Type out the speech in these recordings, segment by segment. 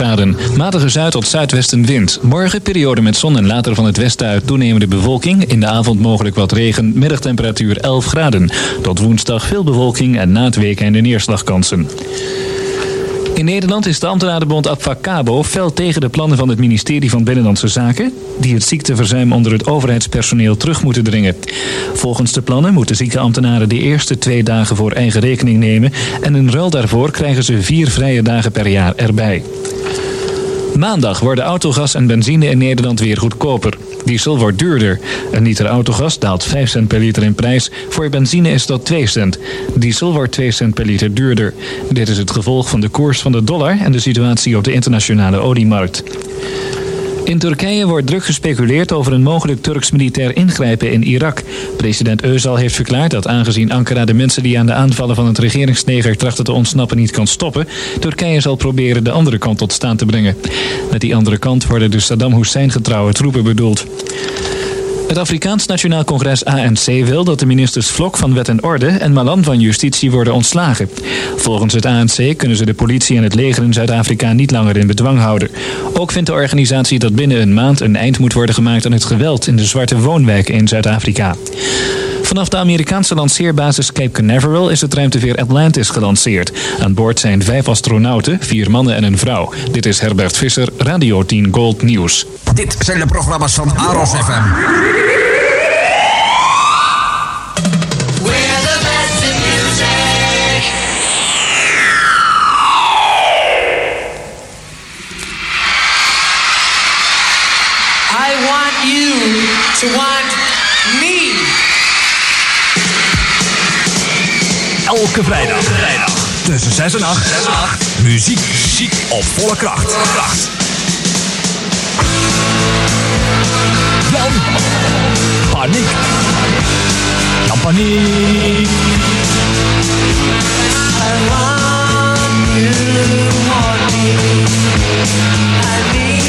graden. Matige zuid- tot zuidwestenwind. Morgen periode met zon en later van het westen uit toenemende bewolking. In de avond mogelijk wat regen. Middagtemperatuur 11 graden. Tot woensdag veel bewolking en na het weekend neerslagkansen. In Nederland is de ambtenarenbond Advocabo fel tegen de plannen van het ministerie van Binnenlandse Zaken, die het ziekteverzuim onder het overheidspersoneel terug moeten dringen. Volgens de plannen moeten zieke ambtenaren de eerste twee dagen voor eigen rekening nemen en in ruil daarvoor krijgen ze vier vrije dagen per jaar erbij. Maandag worden autogas en benzine in Nederland weer goedkoper. Diesel wordt duurder. Een liter autogas daalt 5 cent per liter in prijs. Voor benzine is dat 2 cent. Diesel wordt 2 cent per liter duurder. Dit is het gevolg van de koers van de dollar en de situatie op de internationale oliemarkt. In Turkije wordt druk gespeculeerd over een mogelijk Turks militair ingrijpen in Irak. President Özal heeft verklaard dat aangezien Ankara de mensen die aan de aanvallen van het regeringsleger trachten te ontsnappen niet kan stoppen, Turkije zal proberen de andere kant tot staan te brengen. Met die andere kant worden de Saddam Hussein getrouwe troepen bedoeld. Het Afrikaans Nationaal Congres ANC wil dat de ministers Vlok van Wet en Orde en Malan van Justitie worden ontslagen. Volgens het ANC kunnen ze de politie en het leger in Zuid-Afrika niet langer in bedwang houden. Ook vindt de organisatie dat binnen een maand een eind moet worden gemaakt aan het geweld in de zwarte woonwijken in Zuid-Afrika. Vanaf de Amerikaanse lanceerbasis Cape Canaveral is het ruimteveer Atlantis gelanceerd. Aan boord zijn vijf astronauten, vier mannen en een vrouw. Dit is Herbert Visser, Radio 10 Gold News. Dit zijn de programma's van Aros FM. We're the Elke vrijdag. vrijdag. Tussen 6 en 8. Muziek. Muziek op volle kracht. kracht. Jan. Paniek. Jan Paniek. I want you want me. I need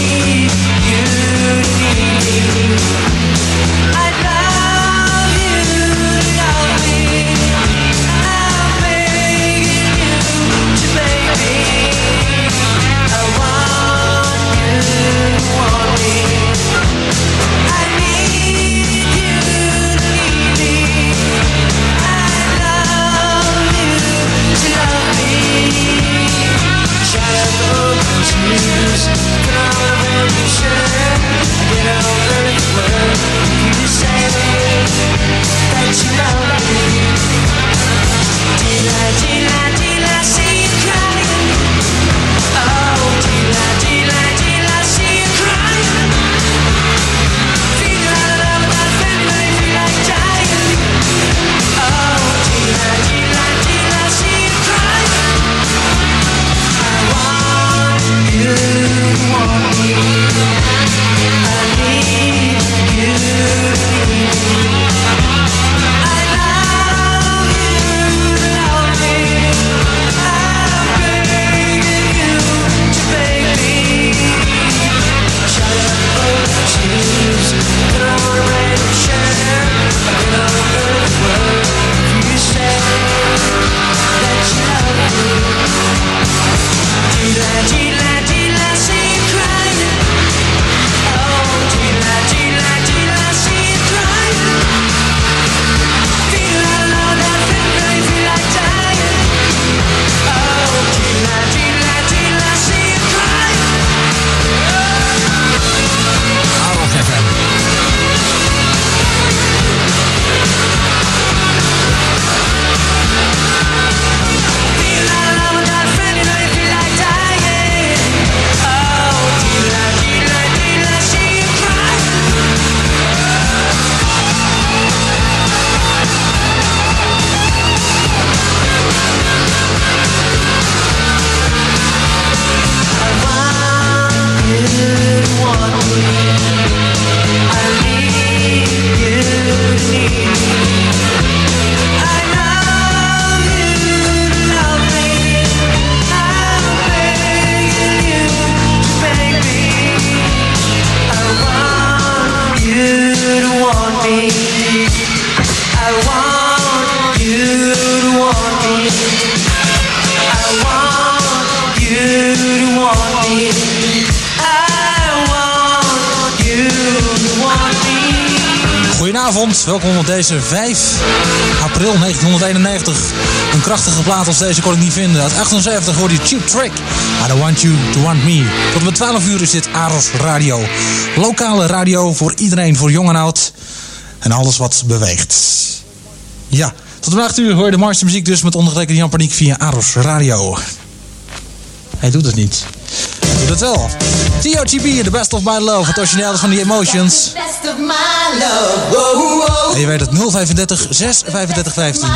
deze 5 april 1991. Een krachtige plaat als deze kon ik niet vinden. Uit 78 hoorde je Cheap Trick. I don't want you to want me. Tot met 12 uur is dit Aros Radio. Lokale radio voor iedereen, voor jong en oud. En alles wat beweegt. Ja, tot de 8 uur hoor je de Marse muziek dus met ondergetekende Jan Paniek via Aros Radio. Hij doet het niet. Hij doet het wel. The Best of My Love. Het origineel is van The Emotions. En je weet het 035 6 35 15.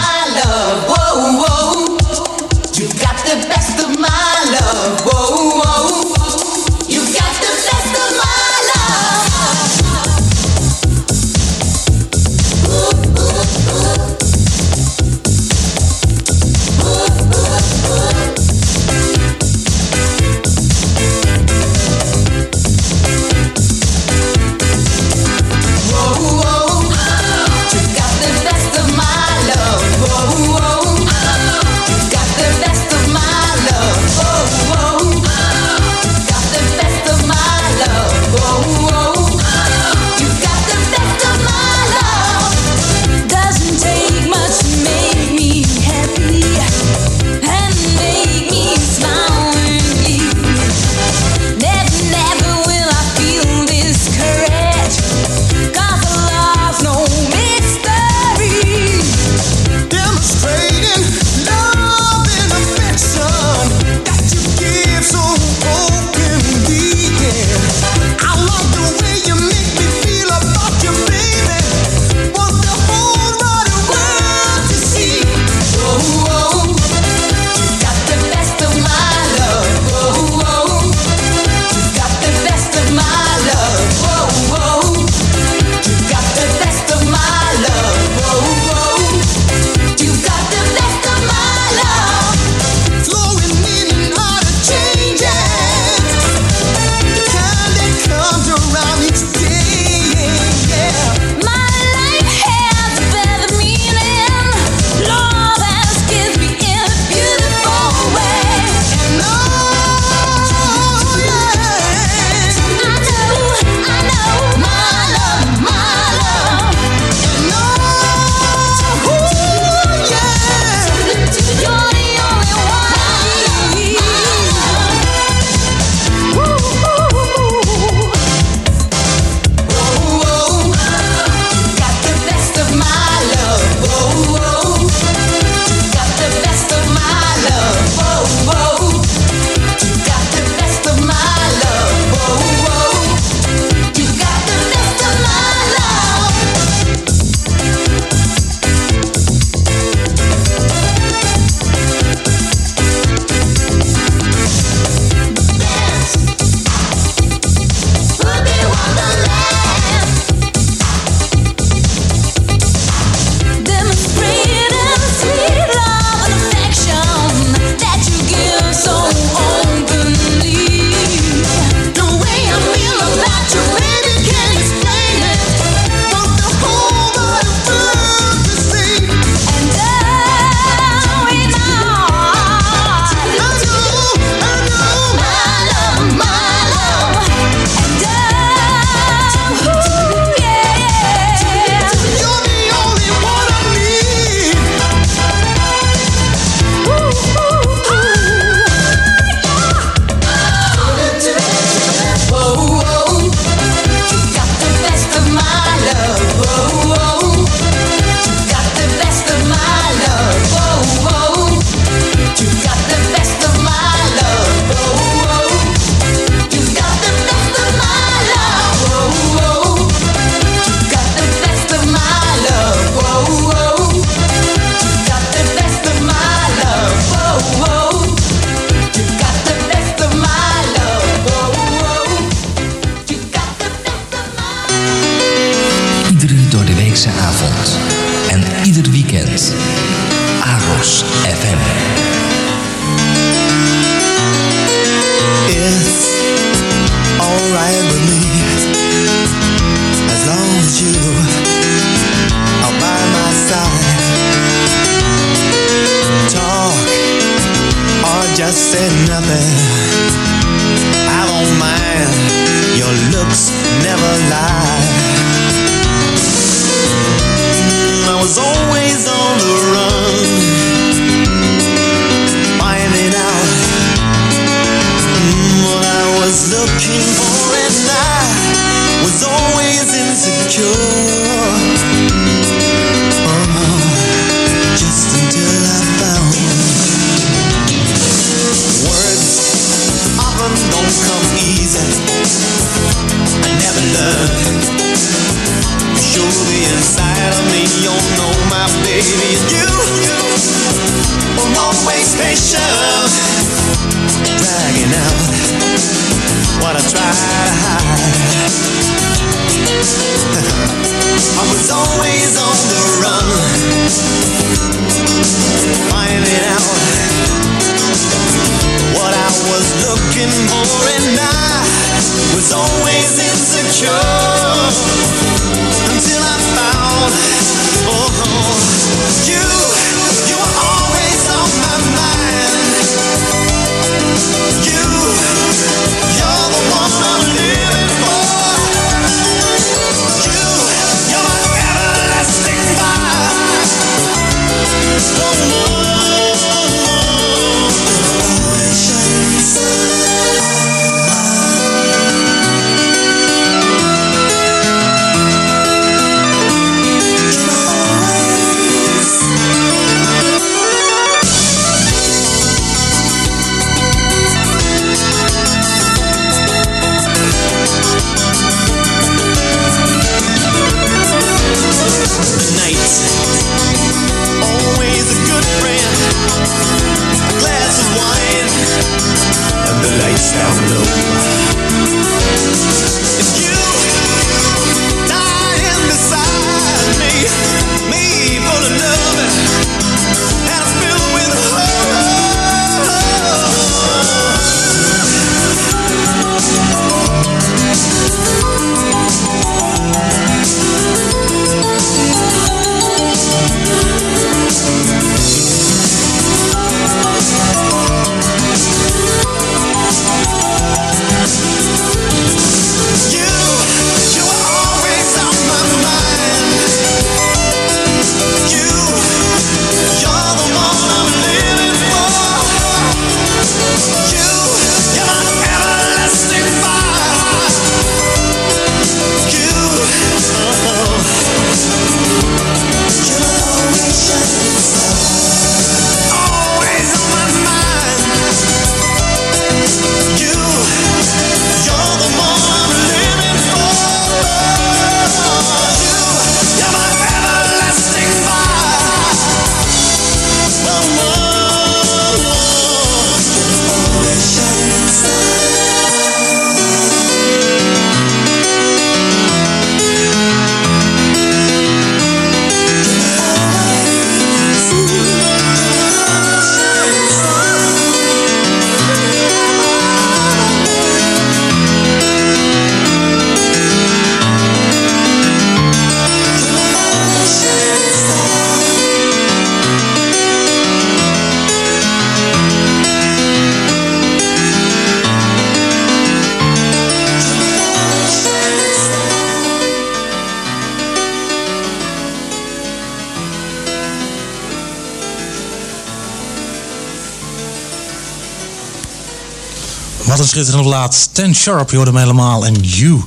schitterend plaat. Ten Sharp, je hoorde hem helemaal. En You.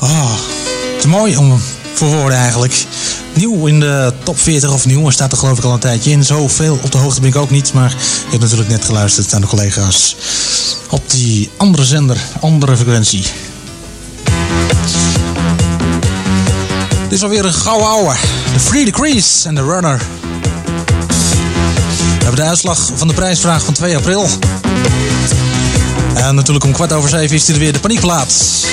Oh, te mooi om voor woorden eigenlijk. Nieuw in de top 40 of nieuw, maar staat er geloof ik al een tijdje in. Zoveel op de hoogte ben ik ook niet, maar ik heb natuurlijk net geluisterd aan de collega's op die andere zender, andere frequentie. Dit is alweer een gouden ouwe. De Free decrease en de Runner. We hebben de uitslag van de prijsvraag van 2 april natuurlijk om kwart over zeven is er weer de paniekplaats.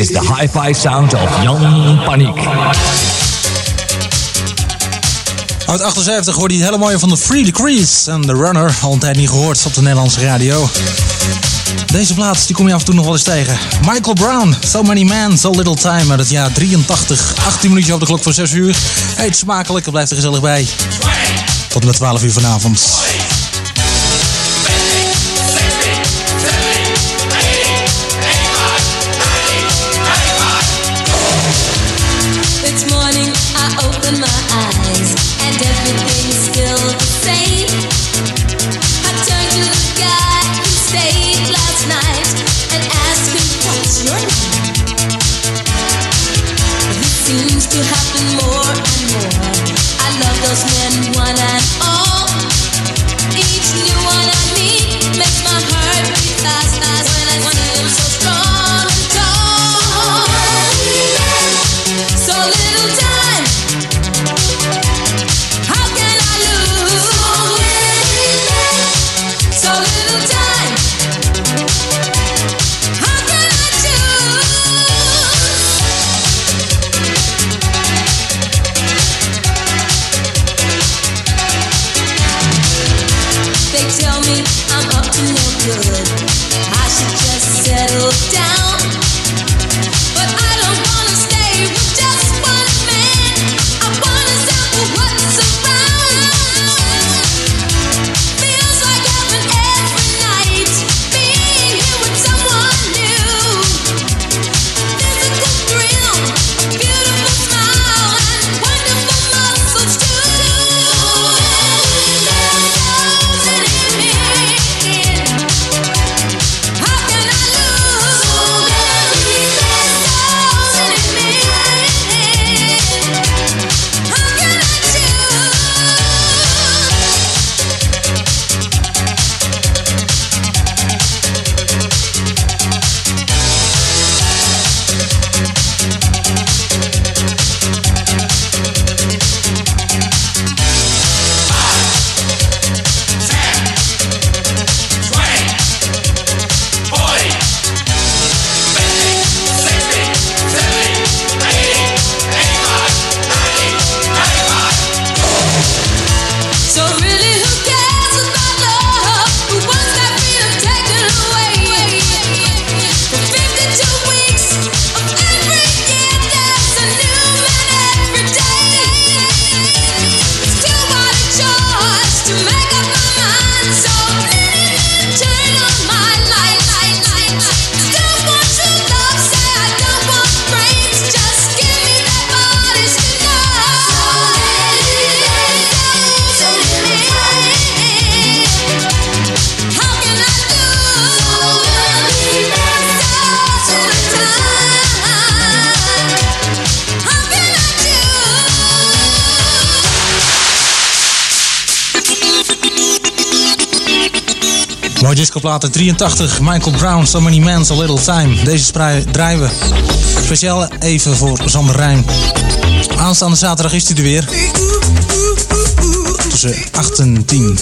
is de hi-fi sound of Jan Paniek. Uit 78 hoorde je het hele mooie van de Free Decrees en The Runner. Al een tijd niet gehoord op de Nederlandse radio. Deze plaats die kom je af en toe nog wel eens tegen. Michael Brown, So Many Men, So Little Time uit het jaar 83. 18 minuutjes op de klok voor 6 uur. Eet smakelijk, blijf er gezellig bij. Tot met 12 uur vanavond. discoplaten 83. Michael Brown, So Many Man's A Little Time. Deze draaien we speciaal even voor Sander Rijn. Aanstaande zaterdag is hij er weer. Tussen 8 en 10.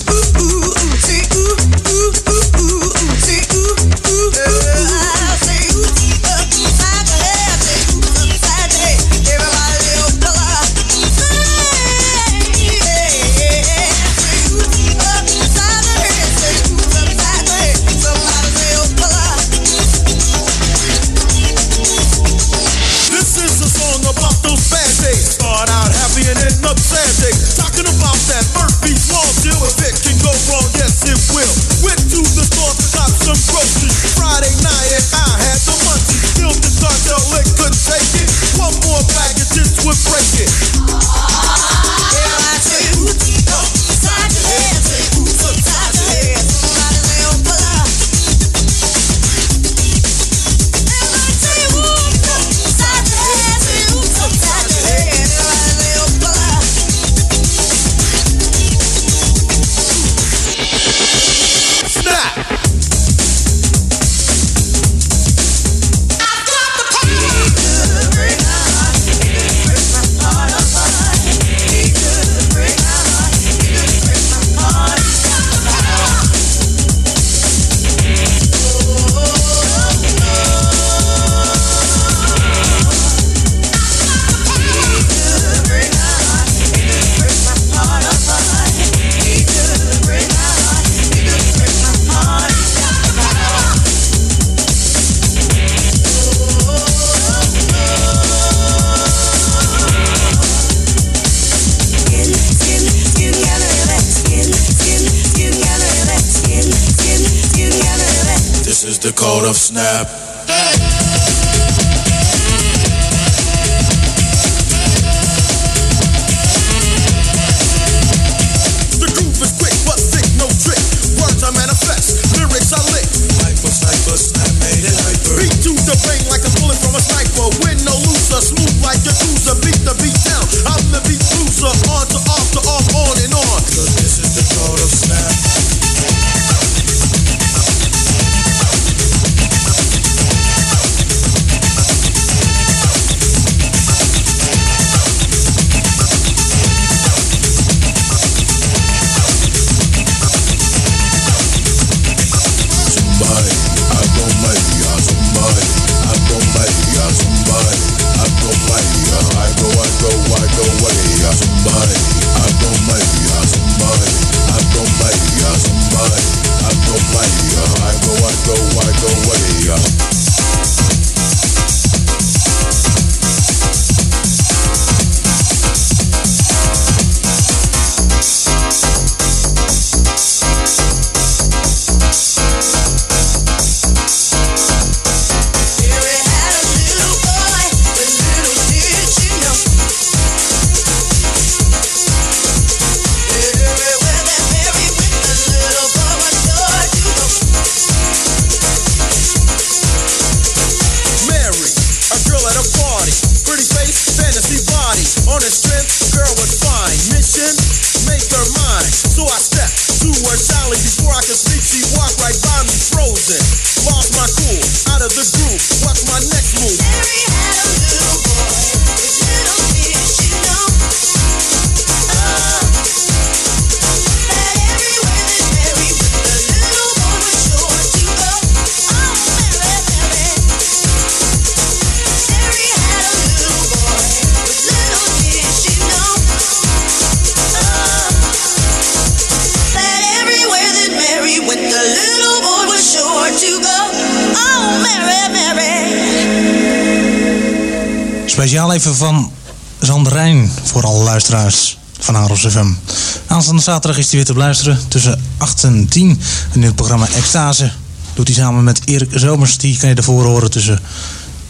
zaterdag is hij weer te beluisteren tussen 8 en 10. En in het programma Extase doet hij samen met Erik Zomers. Die kan je ervoor horen tussen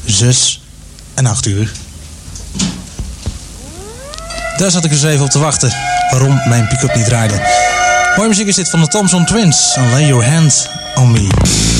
6 en 8 uur. Daar zat ik dus even op te wachten waarom mijn pick-up niet draaide. Mooie muziek is dit van de Thompson Twins. Lay your hand on me.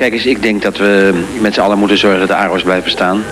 Kijk eens, ik denk dat we met z'n allen moeten zorgen dat de ARO's blijven staan.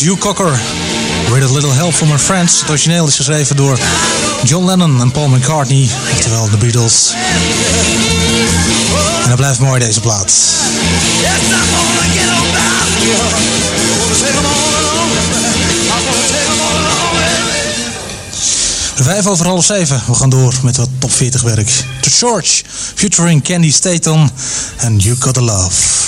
Hugh Cocker. With a Little Help from My Friends. Het origineel is geschreven door John Lennon en Paul McCartney. Oftewel de Beatles. En dat blijft mooi deze plaat. Vijf over half zeven. We gaan door met wat top 40 werk. The George, featuring Candy Staton en You Gotta Love.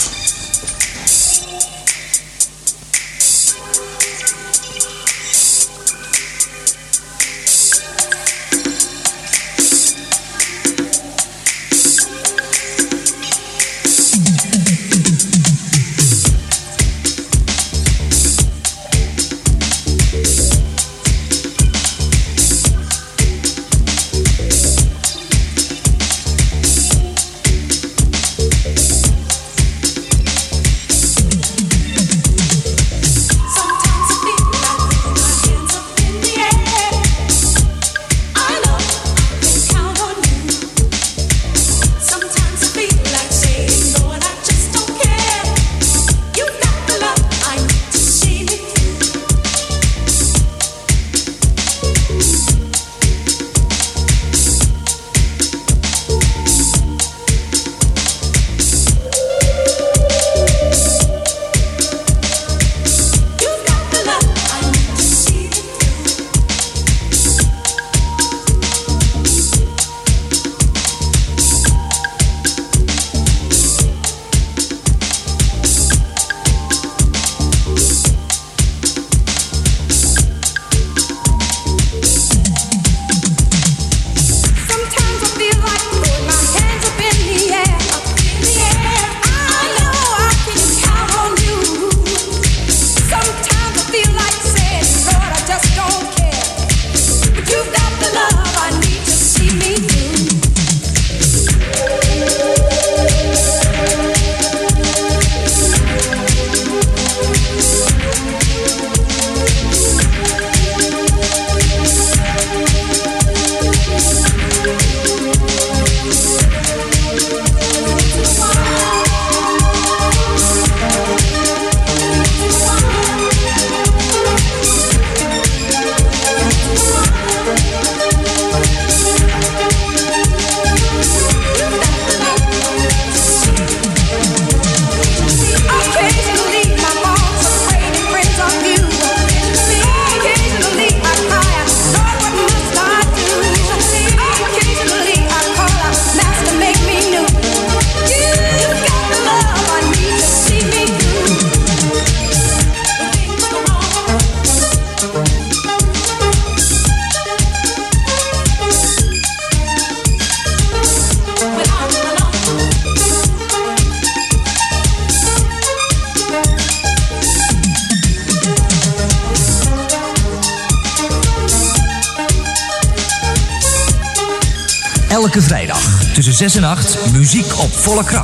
Volle kracht.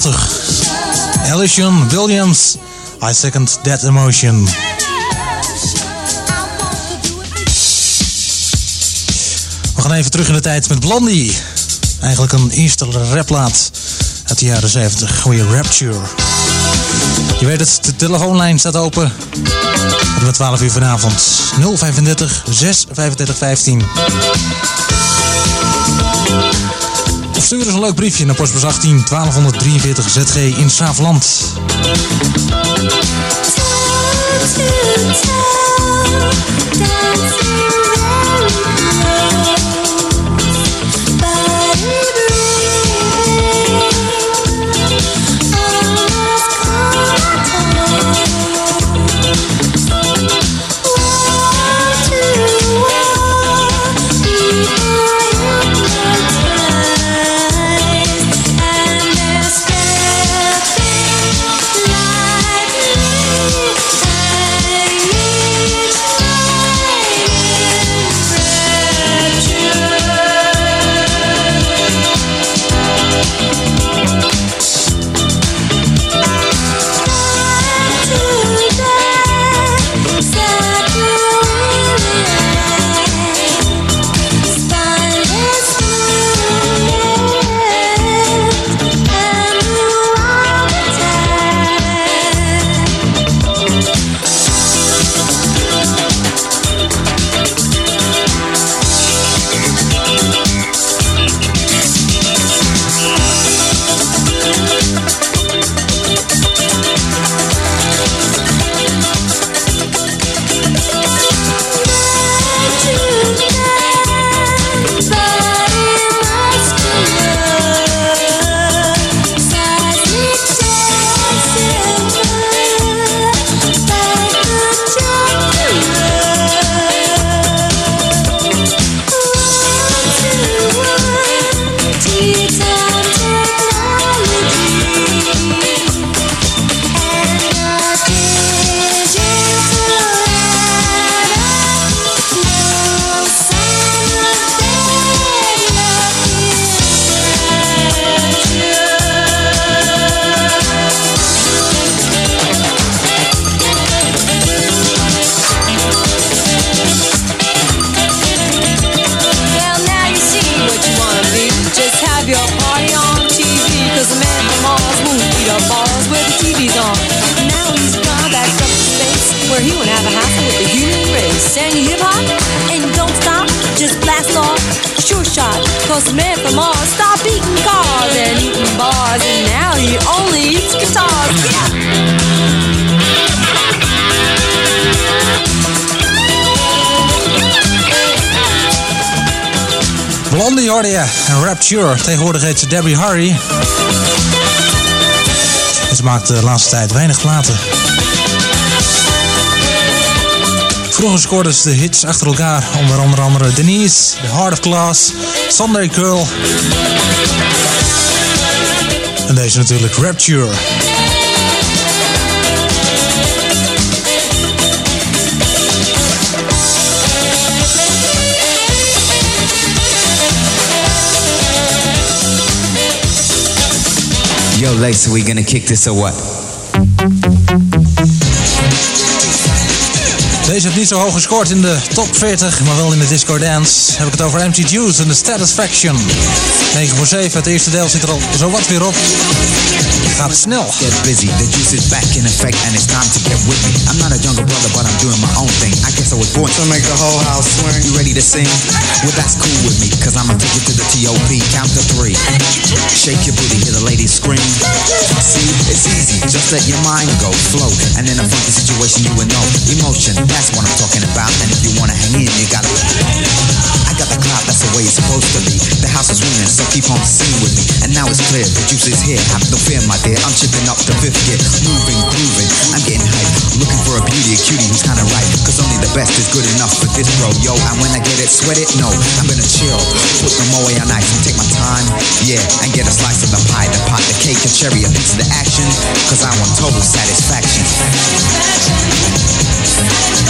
prachtig. Alison Williams, I second that emotion. We gaan even terug in de tijd met Blondie. Eigenlijk een eerste raplaat uit de jaren 70. Goeie Rapture. Je weet het, de telefoonlijn staat open. Om 12 uur vanavond. 035 6 15. Stuur eens een leuk briefje naar postbus 18 1243 ZG in Saafland. Rapture. Tegenwoordig heet ze Debbie Harry. Ze maakt de laatste tijd weinig platen. Vroeger scoorde ze de hits achter elkaar. Onder onder andere Denise, The Heart of Glass, Sunday Girl. En deze natuurlijk Rapture. Yo, Lace, are we gonna kick this or what? Deze heeft niet zo hoog gescoord in de top 40, maar wel in de disco dance. Heb ik het over MC Juice en de Satisfaction. 9 voor 7, het eerste deel zit er al zo wat weer op. Gaat snel. Get busy, the juice is back in effect and it's time to get with me. I'm not a younger brother, but I'm doing my own thing. I guess I was born to make the whole house swing. You ready to sing? Well, that's cool with me, cause I'ma take you to the T.O.P. Count to three. Shake your booty, hear the ladies scream. See, it's easy, just let your mind go, flow. And in a funky situation, you will know. Emotion, that's what I'm talking about. And if you wanna hang in, you gotta. I got the clout, that's the way it's supposed to be. The house is ringing, so keep on singing with me. And now it's clear, the juice is here. Have no fear, my dear. I'm chipping up the fifth gear. Moving, grooving, I'm getting hyped. Looking for a beauty, a cutie who's kinda right. Cause only the best is good enough for this bro, yo. And when I get it, sweat it, no. I'm gonna chill, put them away on ice and take my time. Yeah, and get a slice of the pie, the pot, the cake, a cherry, a piece of the action. Cause I want total satisfaction. Swing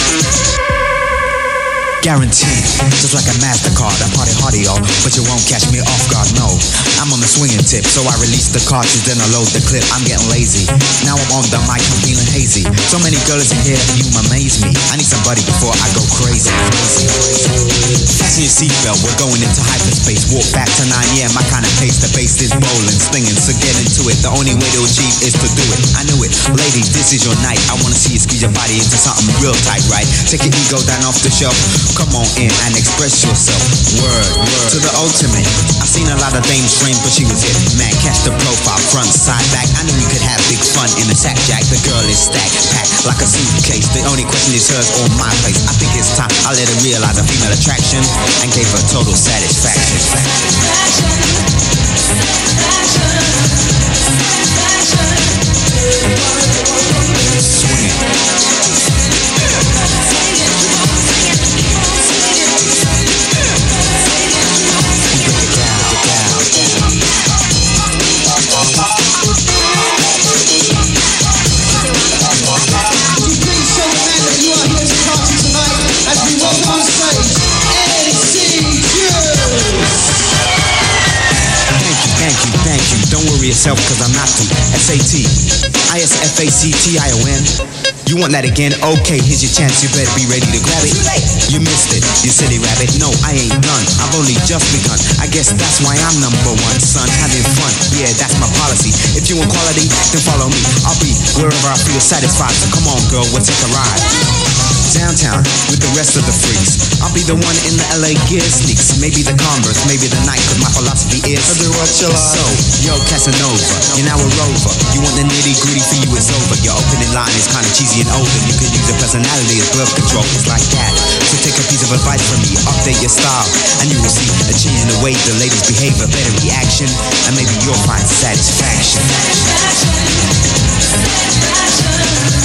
Guaranteed, just like a MasterCard, I'm party hardy, yo, but you won't catch me off guard, no. I'm on the swinging tip, so I release the cartridge, then I load the clip. I'm getting lazy. Now I'm on the mic, I'm feeling hazy. So many girls in here, you amaze me. I need somebody before I go crazy. Fasten your seatbelt, we're going into hyperspace. Walk back to nine, yeah, my kind of pace. The bass is rolling, stinging, so get into it. The only way to achieve is to do it. I knew it. Ladies, this is your night. I wanna see you squeeze your body into something real tight, right? Take your ego down off the shelf. Come on in and express yourself. Word, word. To the ultimate. I've seen a lot of dames framed, but she was it. Man, catch the profile, front, side, back. I knew we could have big fun in the sack jack. The girl is stacked, packed like a suitcase. The only question is hers or my place. I think it's time I let her realize a female attraction and gave her total satisfaction. Swing Yourself, cause I'm not the SAT. I-S-F-A-C-T-I-O-N. You want that again? Okay, here's your chance. You better be ready to grab it. You missed it, you silly rabbit. No, I ain't done. I've only just begun. I guess that's why I'm number one, son. Having fun. Yeah, that's my policy. If you want quality, then follow me. I'll be wherever I feel satisfied. So come on, girl, we'll take a ride. Downtown with the rest of the freaks. I'll be the one in the LA gear sneaks. Maybe the Converse, maybe the night, cause my philosophy is. I do what you like. So, yo, Casanova, you're now a rover. You want the nitty gritty for you, it's over. Your opening line is kinda cheesy and older. You could use your personality as birth control, it's like that. So take a piece of advice from me, update your style, and you will see a change in the way the ladies behave, a better reaction, and maybe you'll find satisfaction. We're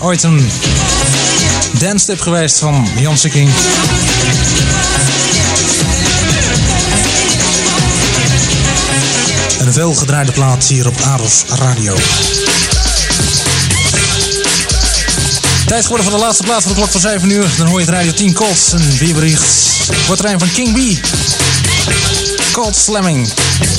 Ooit een dance tip geweest van Janse King. En een veel gedraaide plaat hier op Aros Radio. Tijd geworden voor de laatste plaat van de klok van 7 uur. Dan hoor je het Radio 10 Colts. Een weerbericht. Wordt een van King B. Cold Slamming.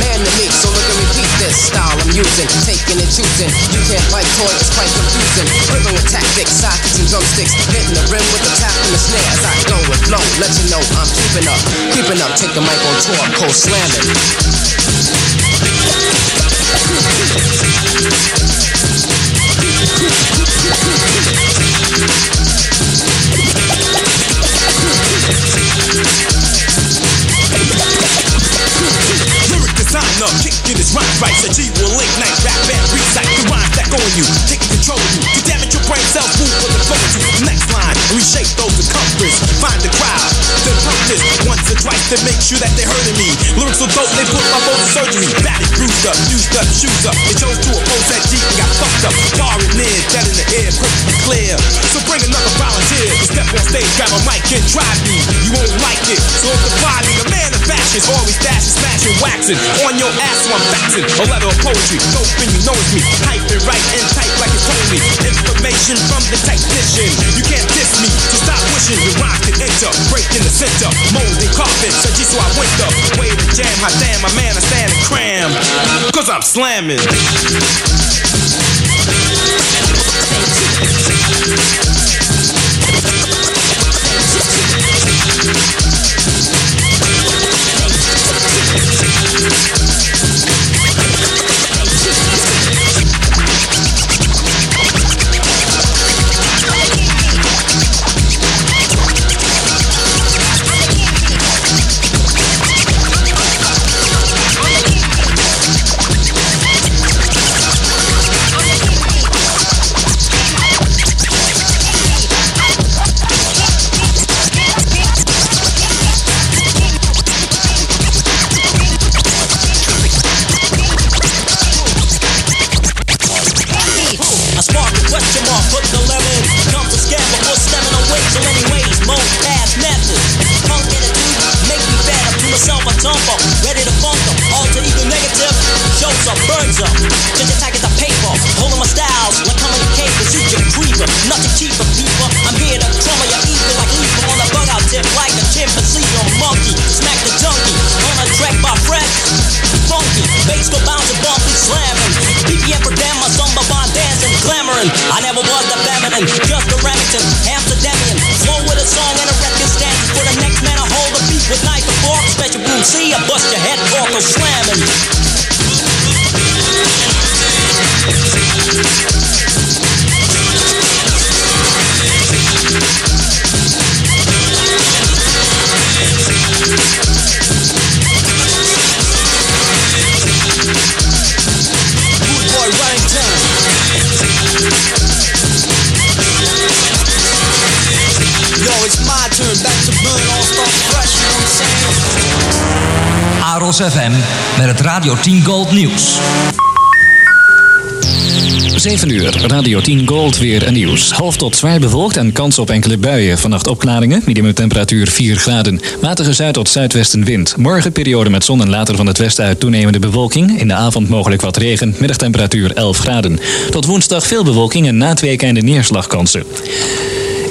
man to meet. So look and repeat this style I'm using, taking and choosing. You can't bite toy, it's quite confusing. Rhythm with tactics, sockets and drumsticks. Hitting the rim with the tap and the snare as I go with flow. Let you know I'm keeping up, keeping up. Take the mic on tour, cold slamming. Rhyme right. So G will ignite rap and recite the rhymes that go on you, taking control of you. To damage your brain cells, move for the the next line. Reshape those twice to make sure that they of me. Lyrics so dope, they put my boat in surgery. Batted, bruised up, used up, shoes up. They chose to oppose that G and got fucked up. And near, dead in the air, perfectly clear. So bring another volunteer step on stage, grab a mic and drive me. You won't like it, so if the body, the man of fashions, always dashing, smashing, waxing on your ass, so I'm faxing a letter of poetry. Dope and you know it's me. Hype and write and type like it's holy. Information from the technician. You can't diss me, so stop wishing your rhymes can enter. Break in the center, molding carpets. So just so I went up. Way to jam, hot damn, my man, I stand and cram. Cause I'm slamming. FM met het Radio 10 Gold Nieuws. 7 uur, Radio 10 Gold weer en nieuws. Half tot zwaar bewolkt en kans op enkele buien. Vannacht opklaringen, minimumtemperatuur 4 graden. Matige zuid- tot zuidwestenwind. Morgen periode met zon en later van het westen uit toenemende bewolking. In de avond mogelijk wat regen, middagtemperatuur 11 graden. Tot woensdag veel bewolking en na het weekende neerslagkansen.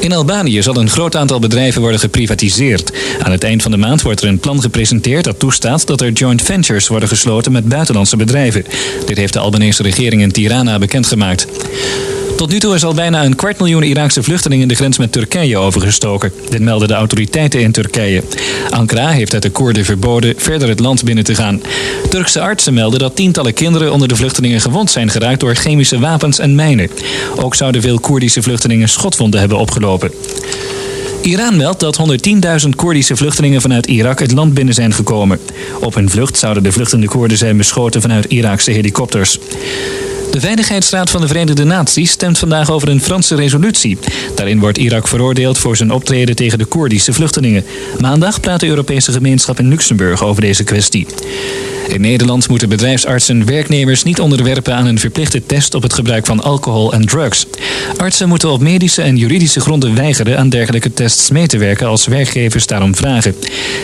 In Albanië zal een groot aantal bedrijven worden geprivatiseerd. Aan het eind van de maand wordt er een plan gepresenteerd dat toestaat dat er joint ventures worden gesloten met buitenlandse bedrijven. Dit heeft de Albanese regering in Tirana bekendgemaakt. Tot nu toe is al bijna een kwart miljoen Iraakse vluchtelingen de grens met Turkije overgestoken. Dit melden de autoriteiten in Turkije. Ankara heeft het de Koerden verboden verder het land binnen te gaan. Turkse artsen melden dat tientallen kinderen onder de vluchtelingen gewond zijn geraakt door chemische wapens en mijnen. Ook zouden veel Koerdische vluchtelingen schotwonden hebben opgelopen. Iran meldt dat 110.000 Koerdische vluchtelingen vanuit Irak het land binnen zijn gekomen. Op hun vlucht zouden de vluchtende Koerden zijn beschoten vanuit Iraakse helikopters. De Veiligheidsraad van de Verenigde Naties stemt vandaag over een Franse resolutie. Daarin wordt Irak veroordeeld voor zijn optreden tegen de Koerdische vluchtelingen. Maandag praat de Europese gemeenschap in Luxemburg over deze kwestie. In Nederland moeten bedrijfsartsen werknemers niet onderwerpen aan een verplichte test op het gebruik van alcohol en drugs. Artsen moeten op medische en juridische gronden weigeren aan dergelijke tests mee te werken als werkgevers daarom vragen.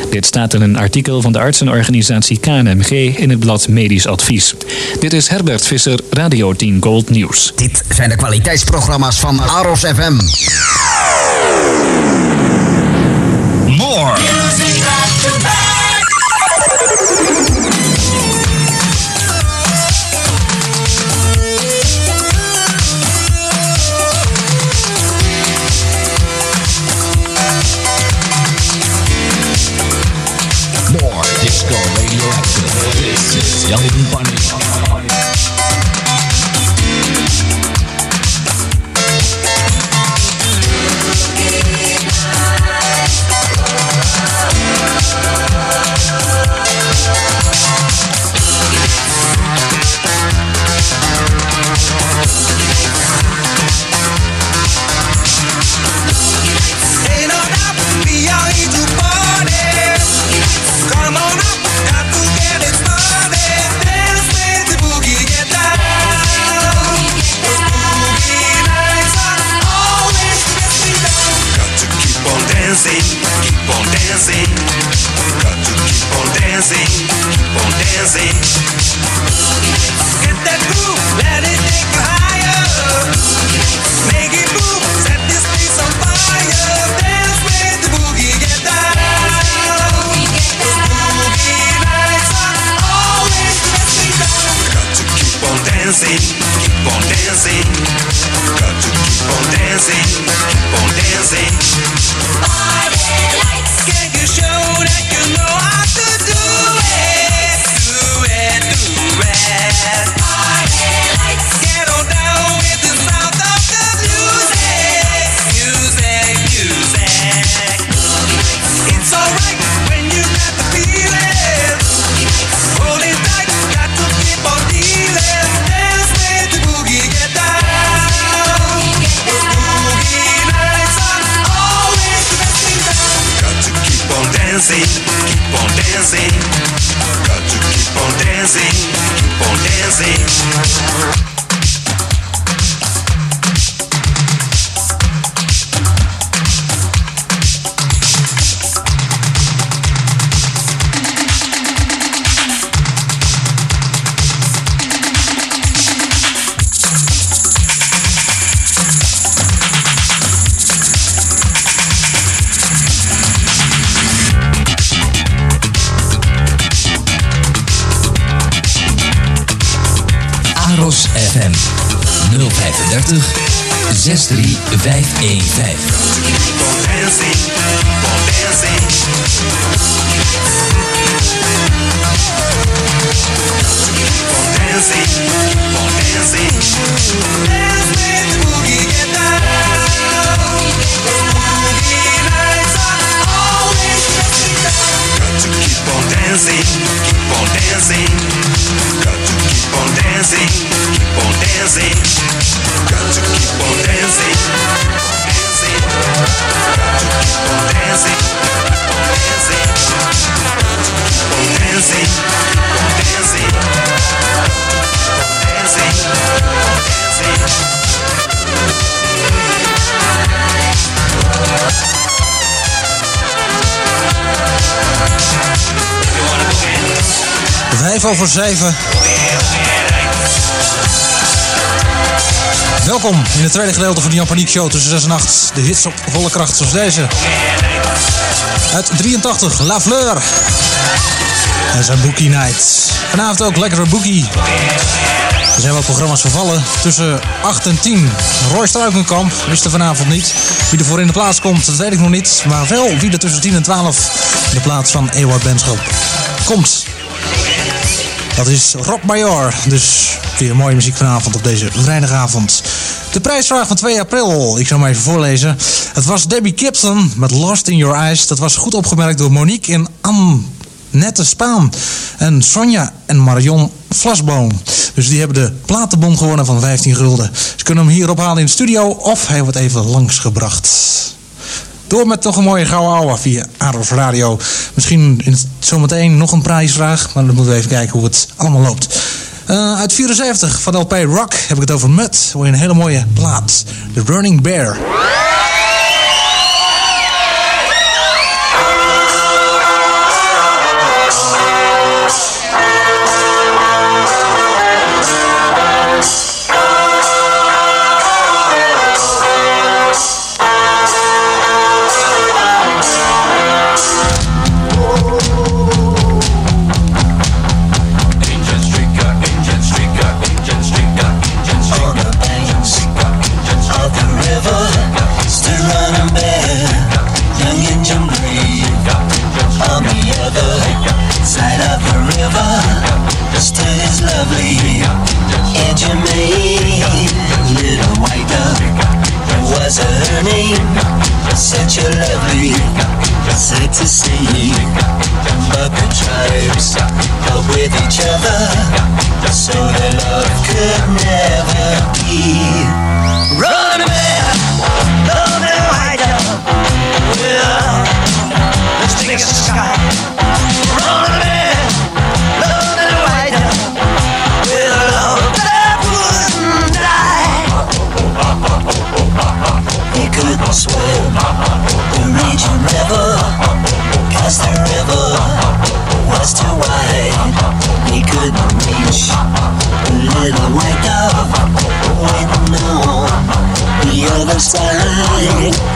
Dit staat in een artikel van de artsenorganisatie KNMG in het blad Medisch Advies. Dit is Herbert Visser, Radio 10 Gold News. Dit zijn de kwaliteitsprogramma's van Aros FM. More. More 035 63515. Dancing, keep on dancing. Keep on dancing, keep on dancing. Got to keep on dancing, dancing. Got to keep on dancing, dancing. Keep on dancing, keep on dancing. Dancing, dancing. Vijf over zeven. Welkom in het tweede gedeelte van de Jan Paniek Show tussen 6 en 8. De hits op volle kracht zoals deze. Uit 83, La Fleur. En zijn Bookie Night. Vanavond ook lekkere Bookie. Er zijn wat programma's vervallen tussen 8 en 10. Roy Struikenkamp wist er vanavond niet. Wie er voor in de plaats komt, dat weet ik nog niet. Maar wel wie er tussen 10 en 12 in de plaats van Ewart Benschop komt. Dat is Rob Major. Dus weer mooie muziek vanavond op deze vrijdagavond. De prijsvraag van 2 april. Ik zal hem even voorlezen. Het was Debbie Gibson met Lost in Your Eyes. Dat was goed opgemerkt door Monique en Annette Spaan. En Sonja en Marion Vlasboom. Dus die hebben de platenbon gewonnen van 15 gulden. Ze kunnen hem hier ophalen in de studio of hij wordt even langsgebracht. Door met nog een mooie gouden ouwe via Aros Radio. Misschien in zometeen nog een prijsvraag. Maar dan moeten we even kijken hoe het allemaal loopt. Eh, uit 74 van LP Rock heb ik het over Mud. Hoor je een hele mooie plaat. The Running Bear. Lovely maid, little white. Was such a lovely sight to see? But with each other, so their love could never be. Bye.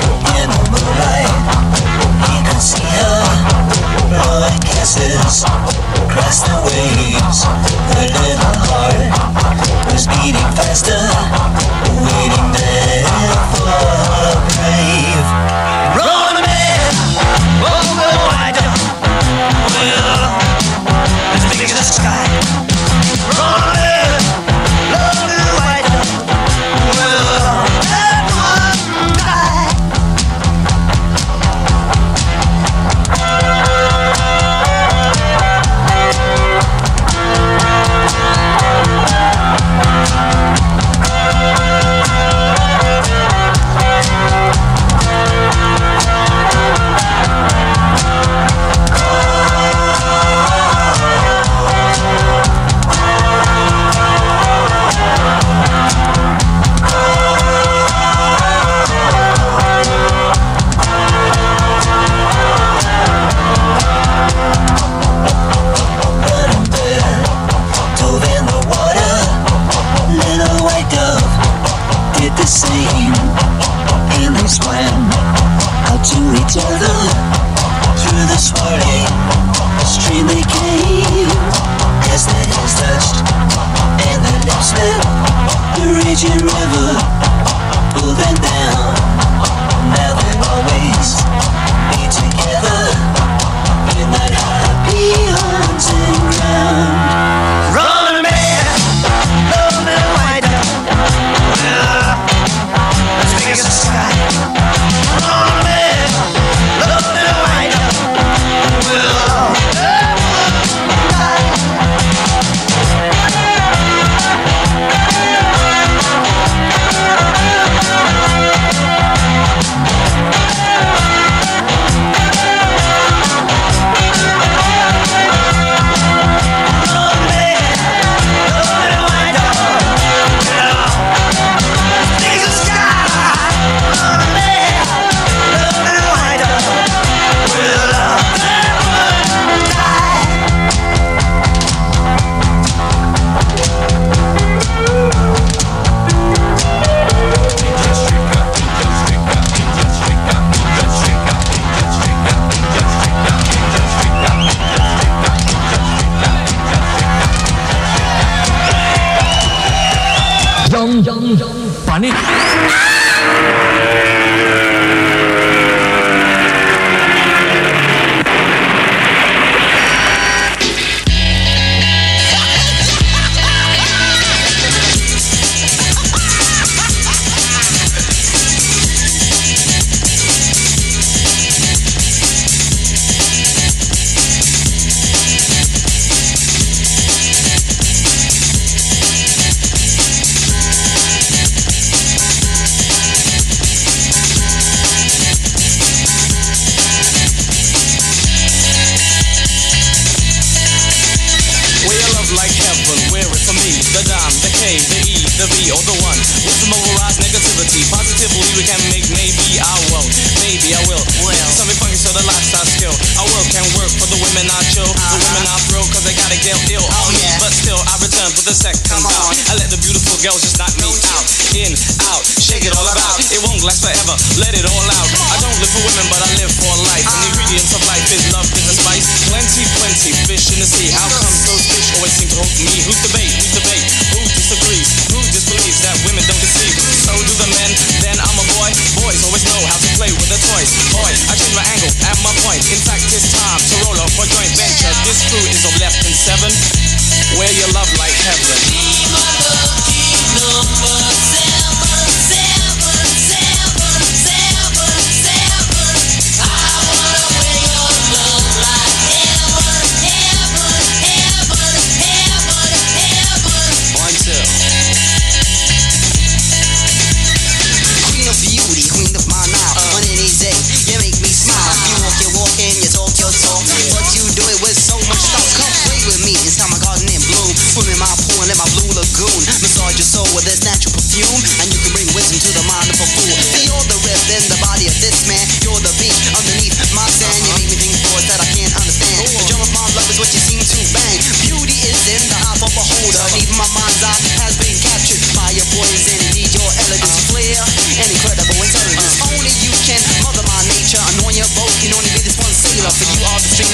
beholder. And even my mind's eye has been captured by your poison. Indeed, your elegance, flair, and incredible intelligence. Only you can mother my nature, anoint your boat. Can only be this one sailor, for you are the dream.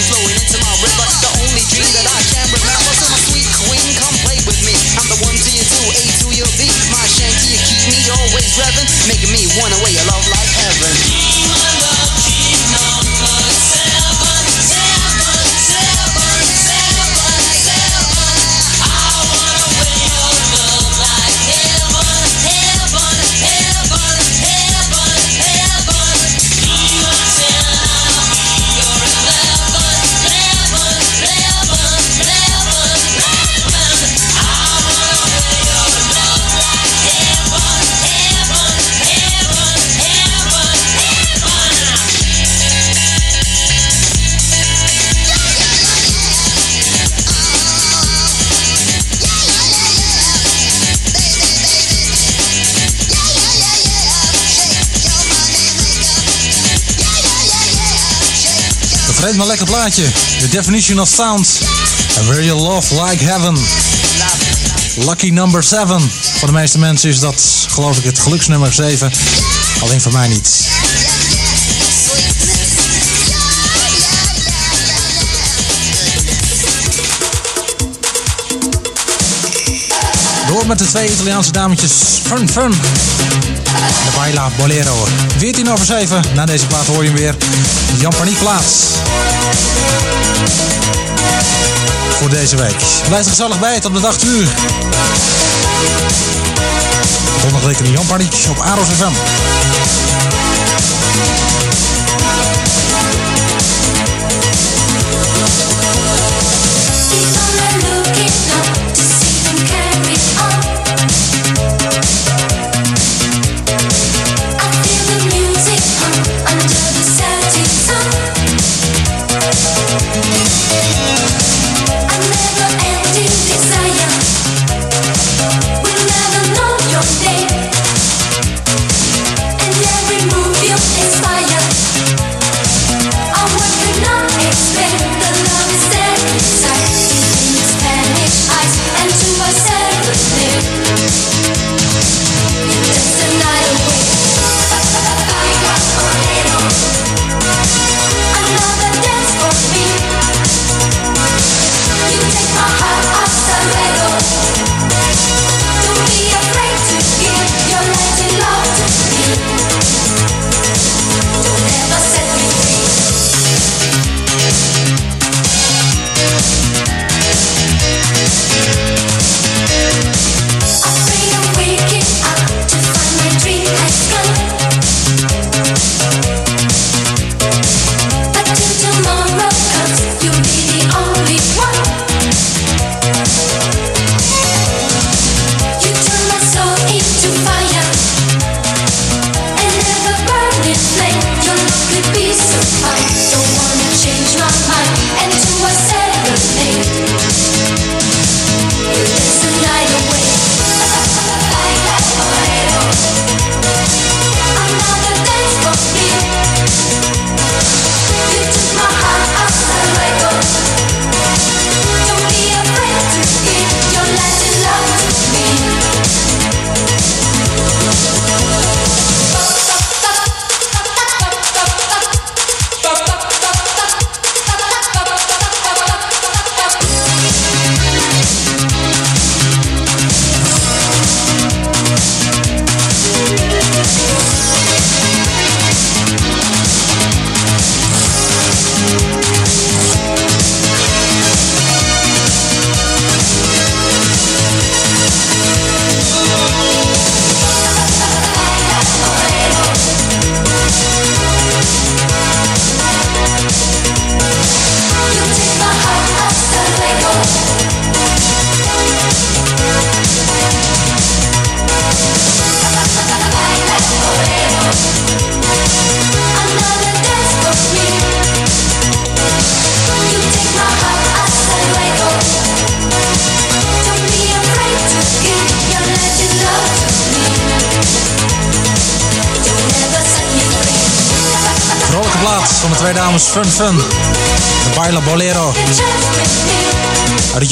Geef een lekker plaatje. The Definition of Sound. And where you love like heaven. Lucky number 7. Voor de meeste mensen is dat, geloof ik, het geluksnummer 7. Alleen voor mij niet. Door met de twee Italiaanse dametjes. Fun, fun. De Baila Bolero. 14 over 7. Na deze plaat hoor je hem weer. Jan Paniek Plaats. Voor deze week. Blijf er gezellig bij tot de 8 uur. Volgende rekening Jan Paniek op Aros FM.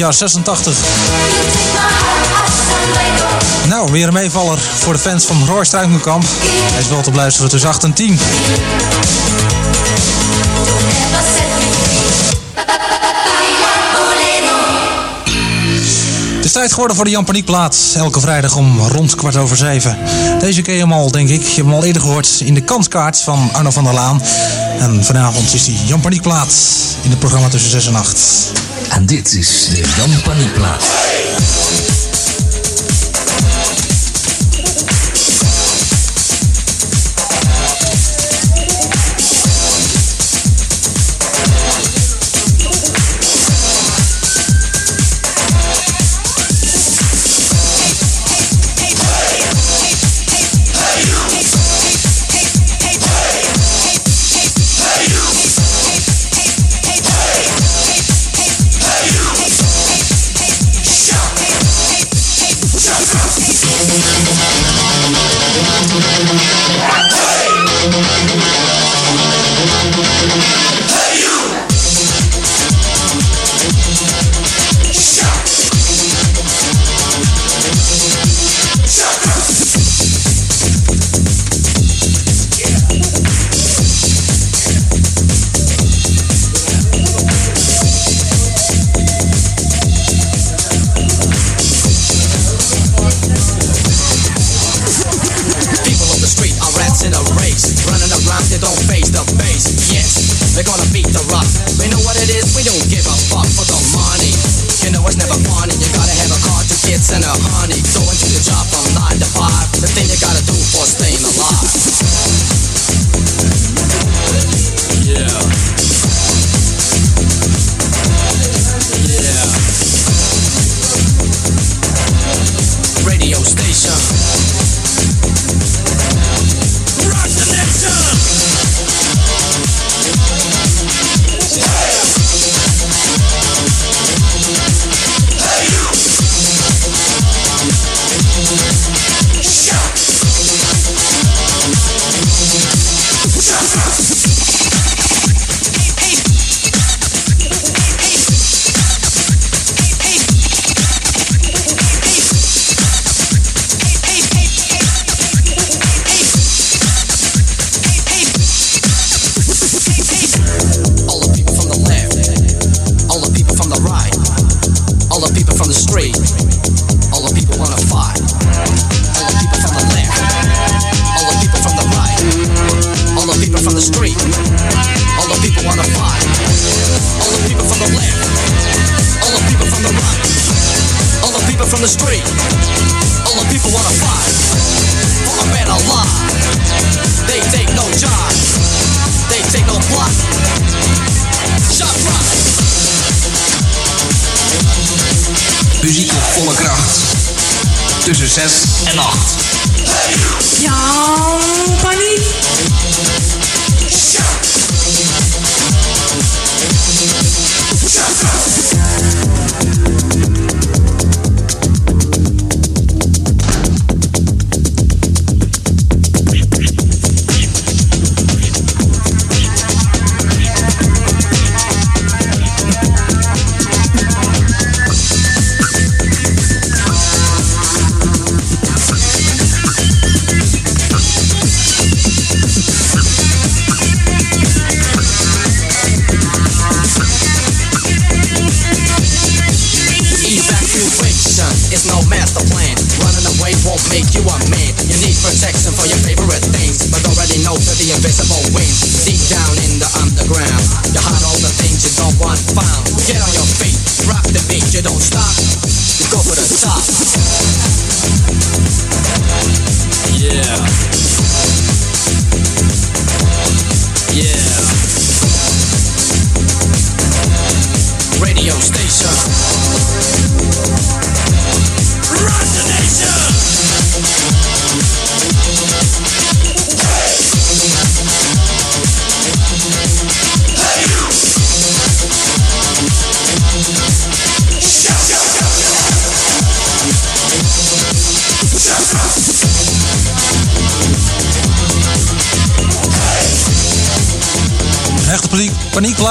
jaar 86. Nou, weer een meevaller voor de fans van Roy Struikenkamp. Hij is wel te luisteren tussen 8 en 10. Het is tijd geworden voor de Jan Paniekplaat. Elke vrijdag om rond kwart over zeven. Deze keer hem al, denk ik. Je hebt hem al eerder gehoord in de kanskaart van Arno van der Laan. En vanavond is die Jan Paniekplaat in het programma tussen 6 en 8. En Dit is de Jan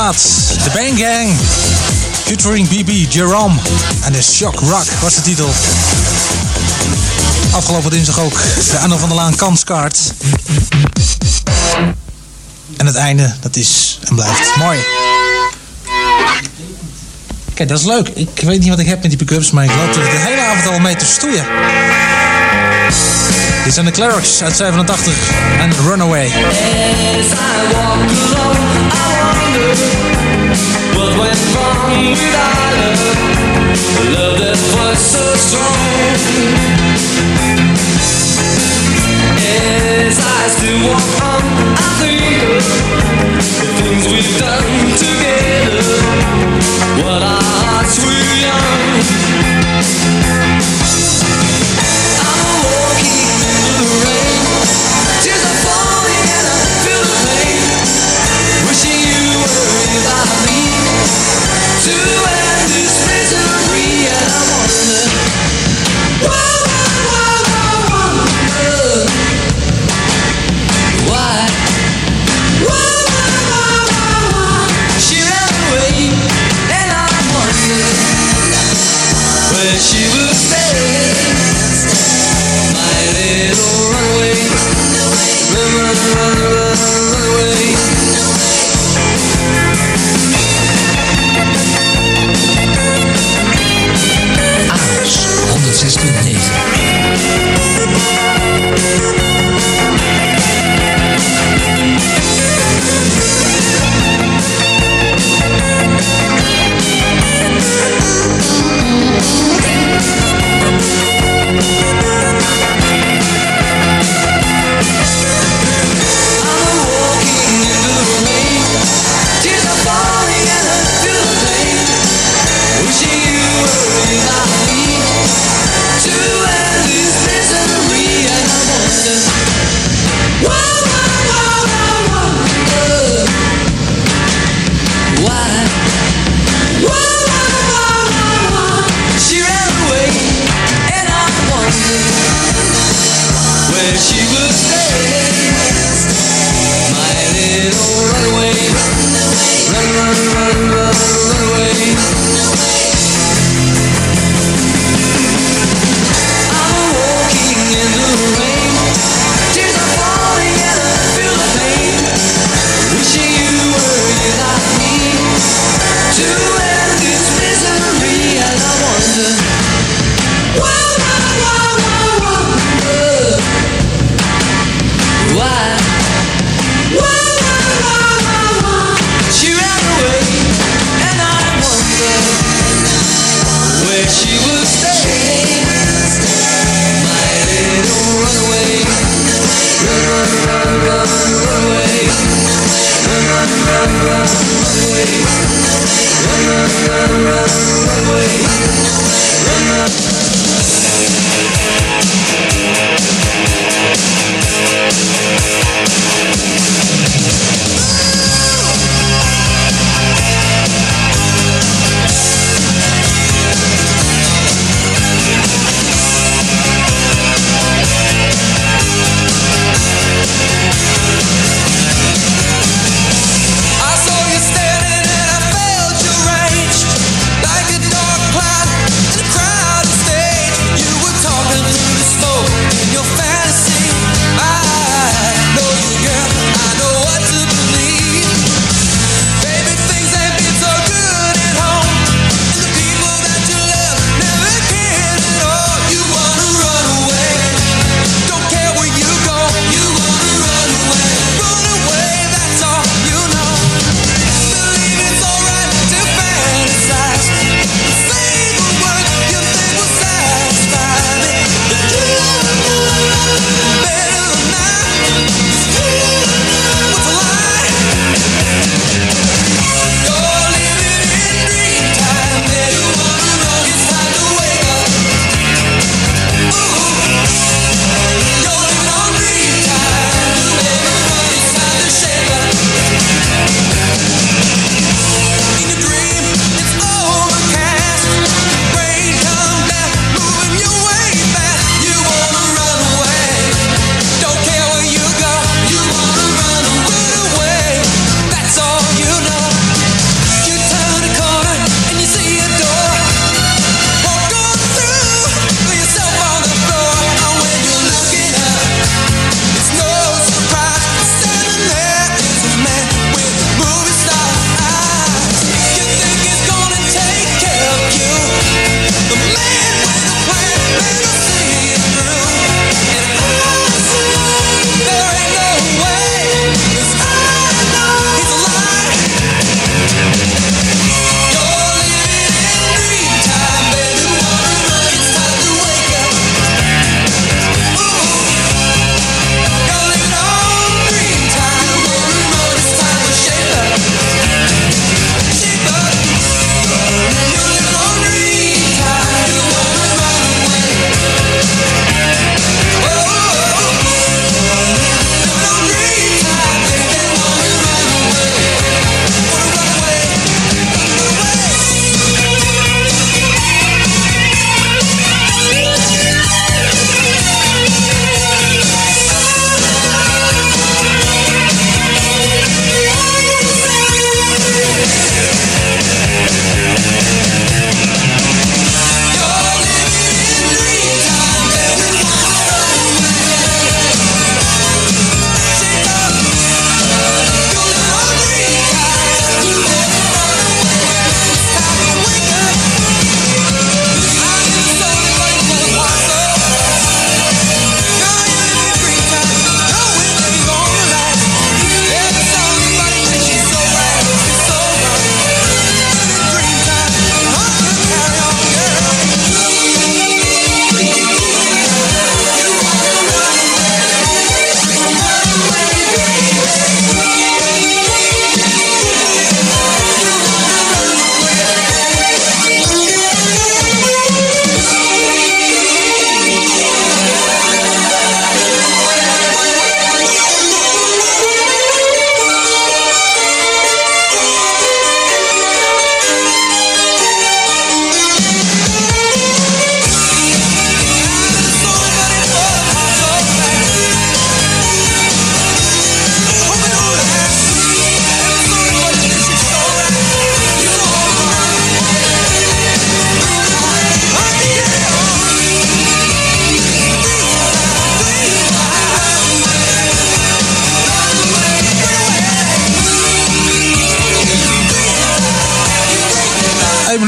De Bang Gang. Featuring BB Jerome. En de Shock Rock was de titel. Afgelopen dinsdag ook de Anno van der Laan kanskaart. En het einde, dat is en blijft mooi. Kijk, dat is leuk. Ik weet niet wat ik heb met die pick-ups, maar ik loop er de hele avond al mee te stoeien. Dit zijn de Clerics uit 87 en Runaway. What went wrong with our love. A love that was so strong. As I still walk on, I think of the things we've done together. What our hearts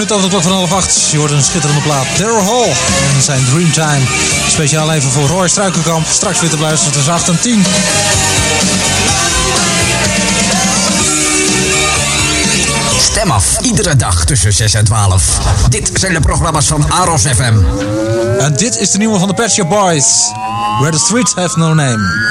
minuten over de klok van half acht. Je hoort een schitterende plaat. Daryl Hall en zijn Dreamtime. Speciaal even voor Roy Struikenkamp. Straks weer te beluisteren tussen 8 en 10. Stem af, iedere dag tussen 6 en 12. Dit zijn de programma's van Aros FM. En dit is de nieuwe van de Pet Shop Boys. Where the streets have no name.